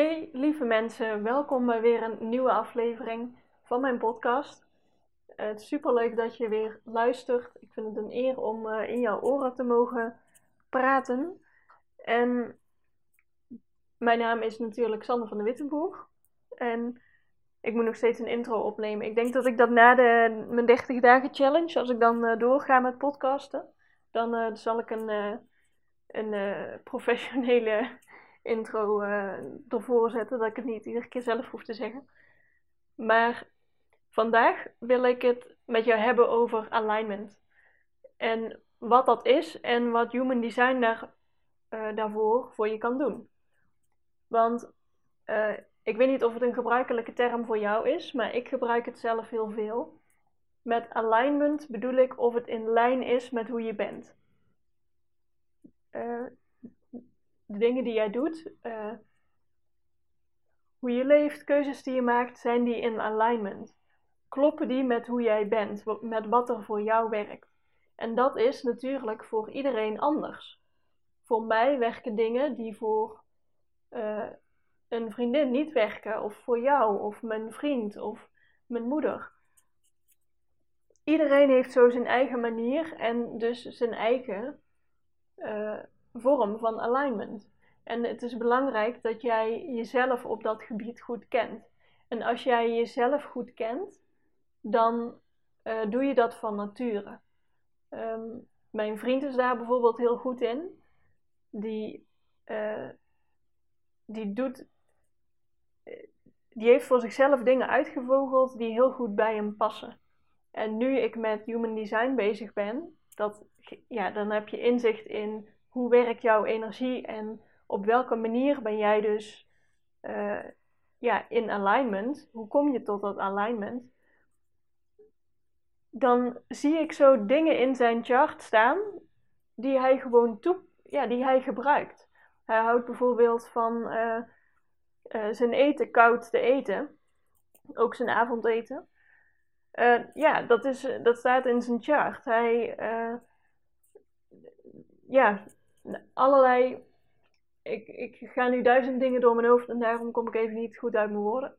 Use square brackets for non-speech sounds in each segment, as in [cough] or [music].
Hey lieve mensen, welkom bij weer een nieuwe aflevering van mijn podcast. Uh, het is super leuk dat je weer luistert. Ik vind het een eer om uh, in jouw oren te mogen praten. En mijn naam is natuurlijk Sander van de Wittenboeg. En ik moet nog steeds een intro opnemen. Ik denk dat ik dat na de, mijn 30 dagen challenge, als ik dan uh, doorga met podcasten, dan zal ik een, een professionele intro uh, ervoor zetten, dat ik het niet iedere keer zelf hoef te zeggen. Maar vandaag wil ik het met jou hebben over alignment. En wat dat is en wat human design daar, uh, daarvoor voor je kan doen. Want uh, ik weet niet of het een gebruikelijke term voor jou is, maar ik gebruik het zelf heel veel. Met alignment bedoel ik of het in lijn is met hoe je bent. Uh, de dingen die jij doet, uh, hoe je leeft, keuzes die je maakt, zijn die in alignment? Kloppen die met hoe jij bent, met wat er voor jou werkt? En dat is natuurlijk voor iedereen anders. Voor mij werken dingen die voor uh, een vriendin niet werken, of voor jou, of mijn vriend, of mijn moeder. Iedereen heeft zo zijn eigen manier en dus zijn eigen uh, vorm van alignment. En het is belangrijk dat jij jezelf op dat gebied goed kent. En als jij jezelf goed kent, dan uh, doe je dat van nature. Um, mijn vriend is daar bijvoorbeeld heel goed in. Die, uh, die doet. Die heeft voor zichzelf dingen uitgevogeld die heel goed bij hem passen. En nu ik met human design bezig ben, dat, ja, dan heb je inzicht in hoe werkt jouw energie en op welke manier ben jij dus uh, ja, in alignment? Hoe kom je tot dat alignment? Dan zie ik zo dingen in zijn chart staan die hij gewoon toe, ja, die hij gebruikt. Hij houdt bijvoorbeeld van uh, uh, zijn eten koud te eten, ook zijn avondeten. ja, dat, is, dat staat in zijn chart. Hij, ja, allerlei. Ik, ik ga nu duizend dingen door mijn hoofd en daarom kom ik even niet goed uit mijn woorden.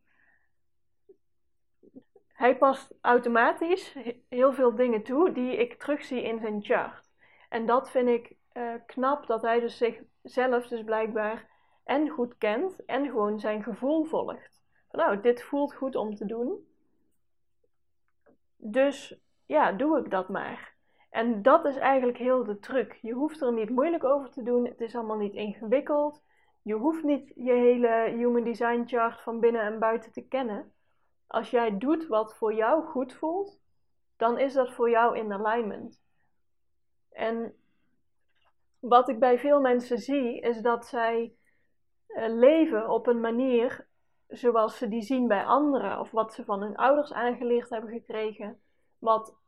Hij past automatisch heel veel dingen toe die ik terugzie in zijn chart. En dat vind ik uh, knap dat hij dus zichzelf dus blijkbaar en goed kent en gewoon zijn gevoel volgt. Van, nou, dit voelt goed om te doen. Dus ja, doe ik dat maar. En dat is eigenlijk heel de truc. Je hoeft er niet moeilijk over te doen. Het is allemaal niet ingewikkeld. Je hoeft niet je hele human design chart van binnen en buiten te kennen. Als jij doet wat voor jou goed voelt, dan is dat voor jou in alignment. En wat ik bij veel mensen zie, is dat zij uh, leven op een manier zoals ze die zien bij anderen, of wat ze van hun ouders aangeleerd hebben gekregen, wat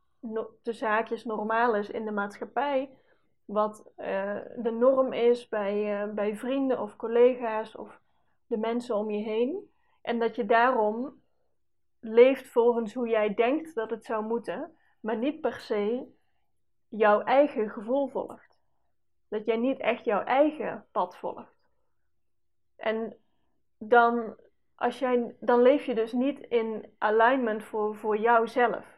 de zaakjes normaal is in de maatschappij. Wat uh, de norm is bij, uh, bij vrienden of collega's of de mensen om je heen. En dat je daarom leeft volgens hoe jij denkt dat het zou moeten, maar niet per se jouw eigen gevoel volgt. Dat jij niet echt jouw eigen pad volgt. En dan, als jij, dan leef je dus niet in alignment voor, voor jouzelf.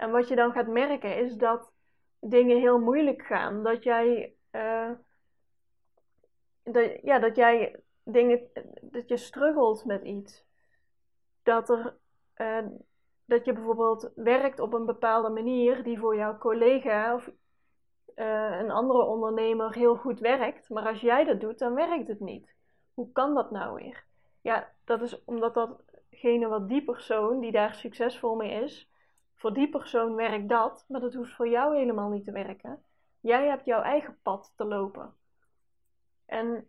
En wat je dan gaat merken is dat dingen heel moeilijk gaan. Dat jij, uh, dat, ja, dat jij dingen, dat je struggelt met iets. Dat er, uh, dat je bijvoorbeeld werkt op een bepaalde manier die voor jouw collega of uh, een andere ondernemer heel goed werkt. Maar als jij dat doet, dan werkt het niet. Hoe kan dat nou weer? Ja, dat is omdat datgene wat die persoon die daar succesvol mee is, voor die persoon werkt dat, maar dat hoeft voor jou helemaal niet te werken. Jij hebt jouw eigen pad te lopen. En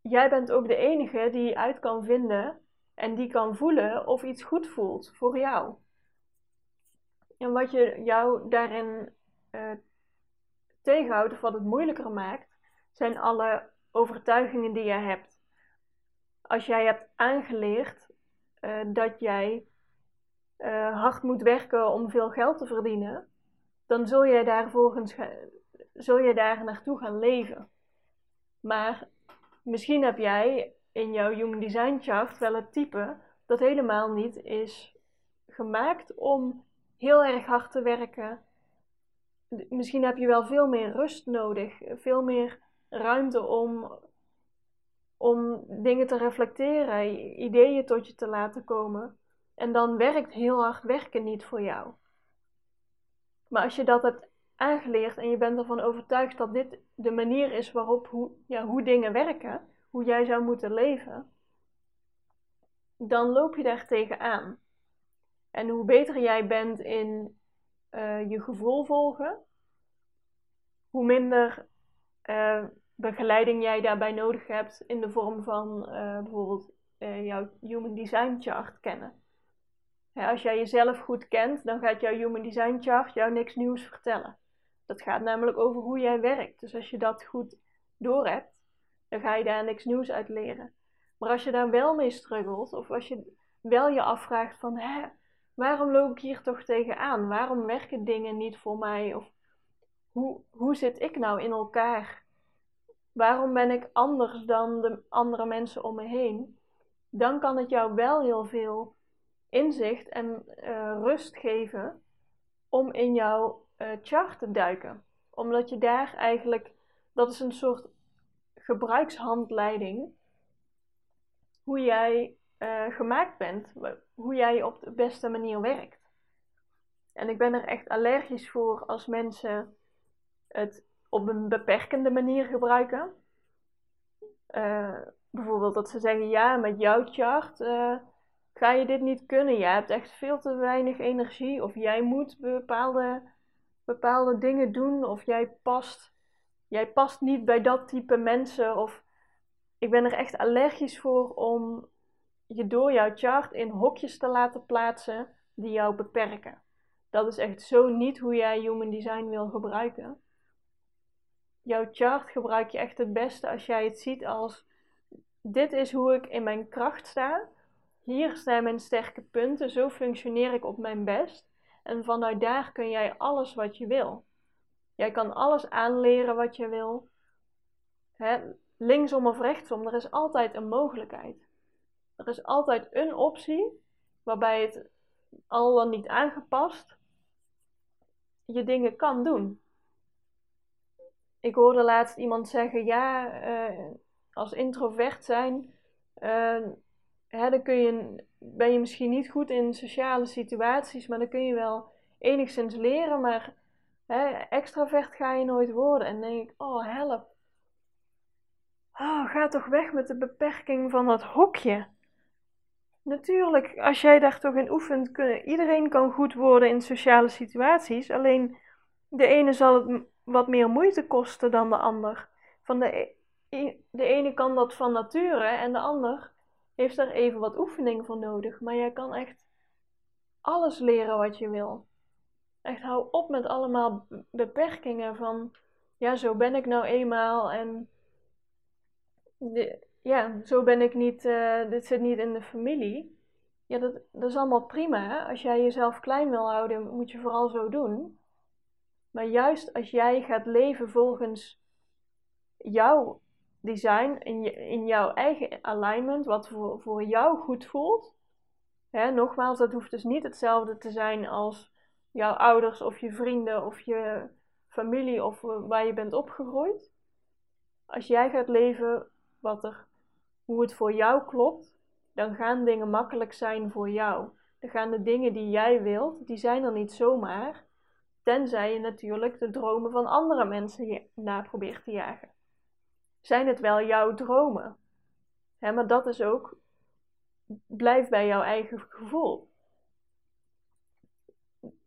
jij bent ook de enige die uit kan vinden en die kan voelen of iets goed voelt voor jou. En wat je jou daarin uh, tegenhoudt of wat het moeilijker maakt, zijn alle overtuigingen die je hebt. Als jij hebt aangeleerd uh, dat jij uh, hard moet werken om veel geld te verdienen, dan zul je daar volgens zul je daar naartoe gaan leven. Maar misschien heb jij in jouw Human Design chart wel het type dat helemaal niet is gemaakt om heel erg hard te werken. Misschien heb je wel veel meer rust nodig, veel meer ruimte om, om dingen te reflecteren, ideeën tot je te laten komen. En dan werkt heel hard werken niet voor jou. Maar als je dat hebt aangeleerd en je bent ervan overtuigd dat dit de manier is waarop hoe, ja, hoe dingen werken, hoe jij zou moeten leven, dan loop je daar tegenaan. En hoe beter jij bent in uh, je gevoel volgen, hoe minder uh, begeleiding jij daarbij nodig hebt in de vorm van uh, bijvoorbeeld jouw Human Design Chart kennen. Als jij jezelf goed kent, dan gaat jouw Human Design Chart jou niks nieuws vertellen. Dat gaat namelijk over hoe jij werkt. Dus als je dat goed doorhebt, dan ga je daar niks nieuws uit leren. Maar als je daar wel mee struggelt, of als je wel je afvraagt van, waarom loop ik hier toch tegenaan? Waarom werken dingen niet voor mij? Of hoe, hoe zit ik nou in elkaar? Waarom ben ik anders dan de andere mensen om me heen? Dan kan het jou wel heel veel inzicht en uh, rust geven om in jouw uh, chart te duiken. Omdat je daar eigenlijk, dat is een soort gebruikshandleiding, hoe jij uh, gemaakt bent, hoe jij op de beste manier werkt. En ik ben er echt allergisch voor als mensen het op een beperkende manier gebruiken. Bijvoorbeeld dat ze zeggen, ja, met jouw chart ga je dit niet kunnen. Je hebt echt veel te weinig energie. Of jij moet bepaalde, bepaalde dingen doen. Of jij past, jij past niet bij dat type mensen. Of ik ben er echt allergisch voor om je door jouw chart in hokjes te laten plaatsen die jou beperken. Dat is echt zo niet hoe jij human design wil gebruiken. Jouw chart gebruik je echt het beste als jij het ziet als dit is hoe ik in mijn kracht sta. Hier zijn mijn sterke punten, zo functioneer ik op mijn best. En vanuit daar kun jij alles wat je wil. Jij kan alles aanleren wat je wil. linksom of rechtsom, er is altijd een mogelijkheid. Er is altijd een optie waarbij het al dan niet aangepast je dingen kan doen. Ik hoorde laatst iemand zeggen: ja, uh, als introvert zijn, uh, dan kun je, ben je misschien niet goed in sociale situaties, maar dan kun je wel enigszins leren, maar hè, extravert ga je nooit worden. En denk ik: oh help. Oh, ga toch weg met de beperking van dat hokje. Natuurlijk, als jij daar toch in oefent, iedereen kan goed worden in sociale situaties. Alleen de ene zal het wat meer moeite kosten dan de ander. Van de, e, de ene kan dat van nature en de ander heeft er even wat oefening voor nodig. Maar jij kan echt alles leren wat je wil. Echt hou op met allemaal beperkingen van, ja, zo ben ik nou eenmaal en ja, zo ben ik niet, uh, dit zit niet in de familie. Ja, dat, dat is allemaal prima. Als jij jezelf klein wil houden, moet je vooral zo doen. Maar juist als jij gaat leven volgens jouw design, in, in jouw eigen alignment, wat voor, voor jou goed voelt. Hè, nogmaals, dat hoeft dus niet hetzelfde te zijn als jouw ouders of je vrienden of je familie of waar je bent opgegroeid. Als jij gaat leven wat er hoe het voor jou klopt, dan gaan dingen makkelijk zijn voor jou. Dan gaan de dingen die jij wilt, die zijn er niet zomaar. Tenzij je natuurlijk de dromen van andere mensen na probeert te jagen. Zijn het wel jouw dromen? maar dat is ook, blijf bij jouw eigen gevoel.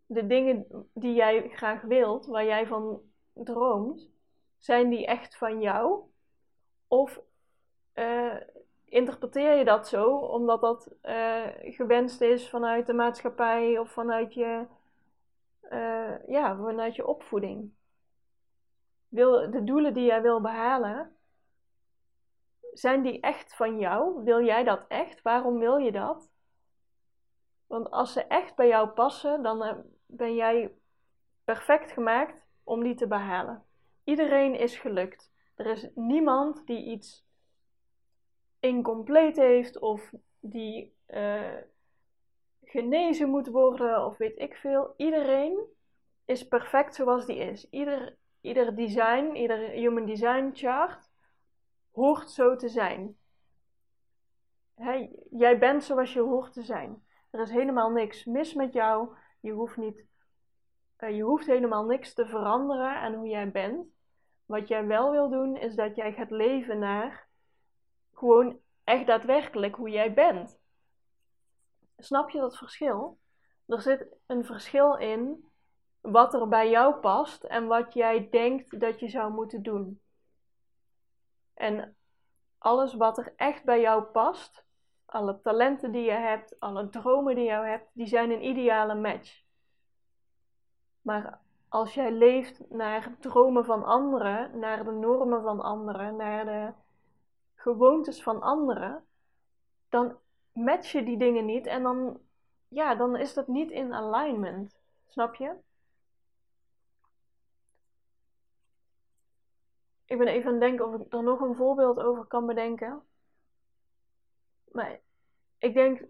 De dingen die jij graag wilt, waar jij van droomt, zijn die echt van jou? Of uh, interpreteer je dat zo omdat dat uh, gewenst is vanuit de maatschappij of vanuit je, uh, ja, vanuit je opvoeding. Wil, de doelen die jij wil behalen, zijn die echt van jou? Wil jij dat echt? Waarom wil je dat? Want als ze echt bij jou passen, dan ben jij perfect gemaakt om die te behalen. Iedereen is gelukt. Er is niemand die iets incompleet heeft of die uh, genezen moet worden of weet ik veel. Iedereen is perfect zoals die is. Ieder, ieder design, ieder human design chart hoort zo te zijn. jij bent zoals je hoort te zijn. Er is helemaal niks mis met jou. Je hoeft, niet, uh, je hoeft helemaal niks te veranderen aan hoe jij bent. Wat jij wel wil doen, is dat jij gaat leven naar gewoon echt daadwerkelijk hoe jij bent. Snap je dat verschil? Er zit een verschil in wat er bij jou past en wat jij denkt dat je zou moeten doen. En alles wat er echt bij jou past, alle talenten die je hebt, alle dromen die je hebt, die zijn een ideale match. Maar als jij leeft naar dromen van anderen, naar de normen van anderen, naar de gewoontes van anderen, dan match je die dingen niet en dan, ja, dan is dat niet in alignment. Snap je? Ik ben even aan het denken of ik er nog een voorbeeld over kan bedenken. Maar ik denk,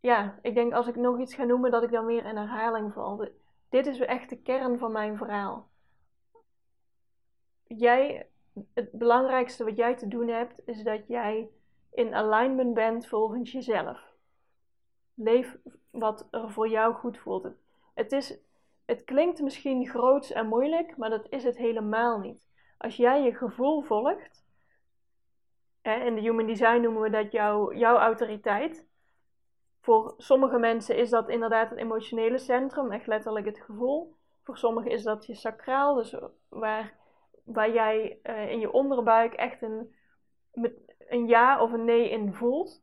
ja, ik denk als ik nog iets ga noemen dat ik dan weer in herhaling val. Dit is echt de kern van mijn verhaal. Jij, het belangrijkste wat jij te doen hebt, is dat jij in alignment bent volgens jezelf. Leef wat er voor jou goed voelt. Het, is, het klinkt misschien groots en moeilijk, maar dat is het helemaal niet. Als jij je gevoel volgt, hè, in de Human Design noemen we dat jouw jouw autoriteit. Voor sommige mensen is dat inderdaad het emotionele centrum, echt letterlijk het gevoel. Voor sommigen is dat je sacraal, dus waar, waar jij uh, in je onderbuik echt een, een ja of een nee in voelt.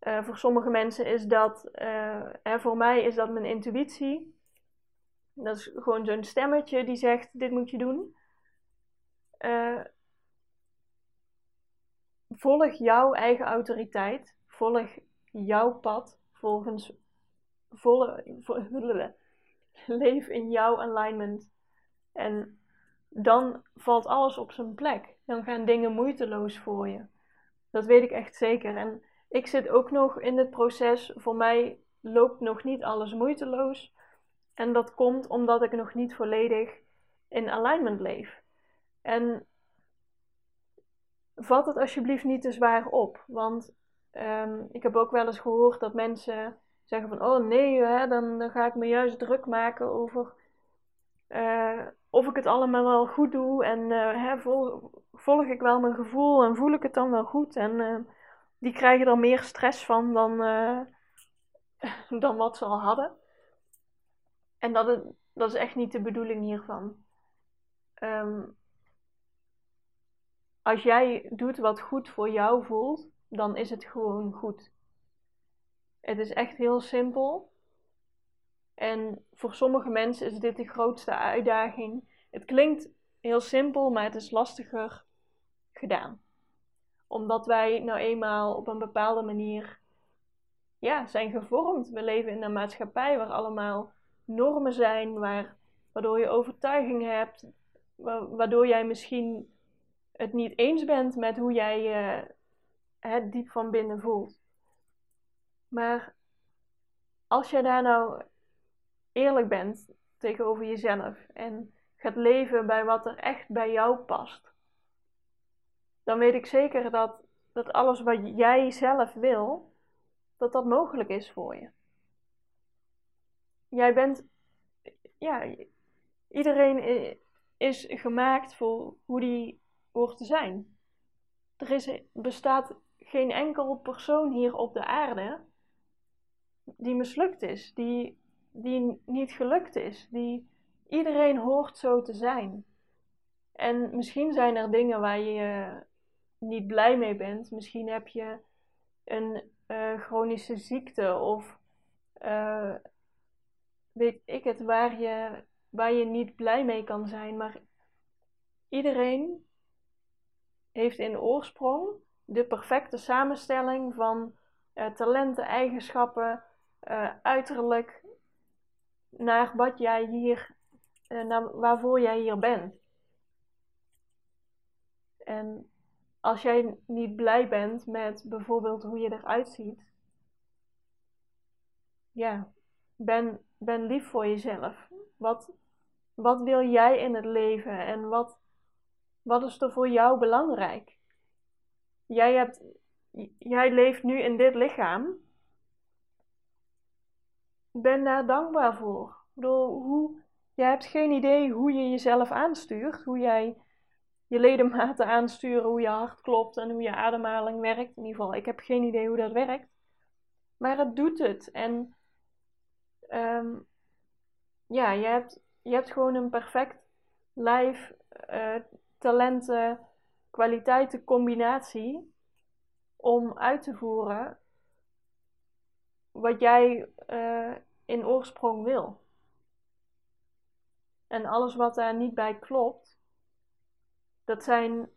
Uh, voor sommige mensen is dat, uh, hè, voor mij is dat mijn intuïtie. Dat is gewoon zo'n stemmetje die zegt: dit moet je doen. Uh, volg jouw eigen autoriteit. Volg jouw pad volgens. Volle, vo, [laughs] leef in jouw alignment. En dan valt alles op zijn plek. Dan gaan dingen moeiteloos voor je. Dat weet ik echt zeker. En ik zit ook nog in het proces. Voor mij loopt nog niet alles moeiteloos. En dat komt omdat ik nog niet volledig in alignment leef. En vat het alsjeblieft niet te zwaar op. Want um, ik heb ook wel eens gehoord dat mensen zeggen van... Oh nee, hè, dan, dan ga ik me juist druk maken over... Uh, of ik het allemaal wel goed doe en uh, hè, vol, volg ik wel mijn gevoel en voel ik het dan wel goed. En uh, die krijgen er meer stress van dan, [laughs] dan wat ze al hadden. En dat, dat is echt niet de bedoeling hiervan. Um, als jij doet wat goed voor jou voelt, dan is het gewoon goed. Het is echt heel simpel. En voor sommige mensen is dit de grootste uitdaging. Het klinkt heel simpel, maar het is lastiger gedaan. Omdat wij nou eenmaal op een bepaalde manier ja, zijn gevormd. We leven in een maatschappij waar allemaal normen zijn, waar, waardoor je overtuiging hebt, waardoor jij misschien het niet eens bent met hoe jij je het diep van binnen voelt. Maar als je daar nou eerlijk bent tegenover jezelf en gaat leven bij wat er echt bij jou past, dan weet ik zeker dat, dat alles wat jij zelf wil, dat dat mogelijk is voor je. Jij bent, ja, iedereen is gemaakt voor hoe die hoort te zijn. Er is, bestaat geen enkel persoon hier op de aarde die mislukt is, die, die niet gelukt is, die iedereen hoort zo te zijn. En misschien zijn er dingen waar je niet blij mee bent. Misschien heb je een uh, chronische ziekte of uh, weet ik het, waar je, waar je niet blij mee kan zijn. Maar iedereen heeft in oorsprong de perfecte samenstelling van uh, talenten, eigenschappen, uh, uiterlijk, naar wat jij hier, uh, naar waarvoor jij hier bent. En als jij niet blij bent met bijvoorbeeld hoe je eruit ziet, ja, ben, ben lief voor jezelf. Wat, wat wil jij in het leven en wat, wat is er voor jou belangrijk? Jij, hebt, jij leeft nu in dit lichaam. Ben daar dankbaar voor. Bedoel, hoe, jij hebt geen idee hoe je jezelf aanstuurt, hoe jij je ledematen aansturen, hoe je hart klopt en hoe je ademhaling werkt. In ieder geval, ik heb geen idee hoe dat werkt. Maar het doet het. En um, ja, je hebt, je hebt gewoon een perfect lijf, uh, talenten, kwaliteiten combinatie om uit te voeren wat jij uh, in oorsprong wil. En alles wat daar niet bij klopt, dat zijn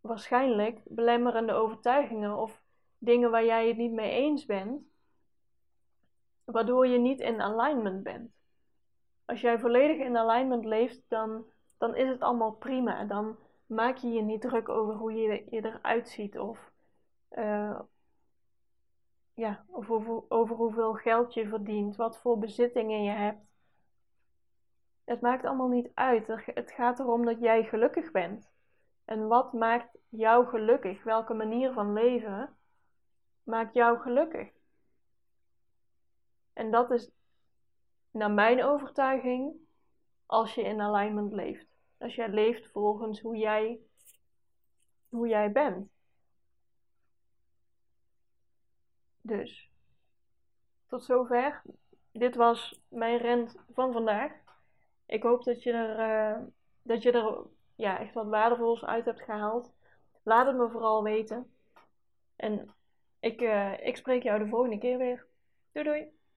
waarschijnlijk belemmerende overtuigingen of dingen waar jij het niet mee eens bent, waardoor je niet in alignment bent. Als jij volledig in alignment leeft, dan, dan is het allemaal prima. Dan maak je je niet druk over hoe je, je eruit ziet of, uh, ja, of over, over hoeveel geld je verdient, wat voor bezittingen je hebt. Het maakt allemaal niet uit. Het gaat erom dat jij gelukkig bent. En wat maakt jou gelukkig? Welke manier van leven maakt jou gelukkig? En dat is naar mijn overtuiging als je in alignment leeft. Als jij leeft volgens hoe jij, hoe jij bent. Dus, tot zover. Dit was mijn rent van vandaag. Ik hoop dat je er, uh, dat je er ja, echt wat waardevols uit hebt gehaald. Laat het me vooral weten. En ik, uh, ik spreek jou de volgende keer weer. Doei doei!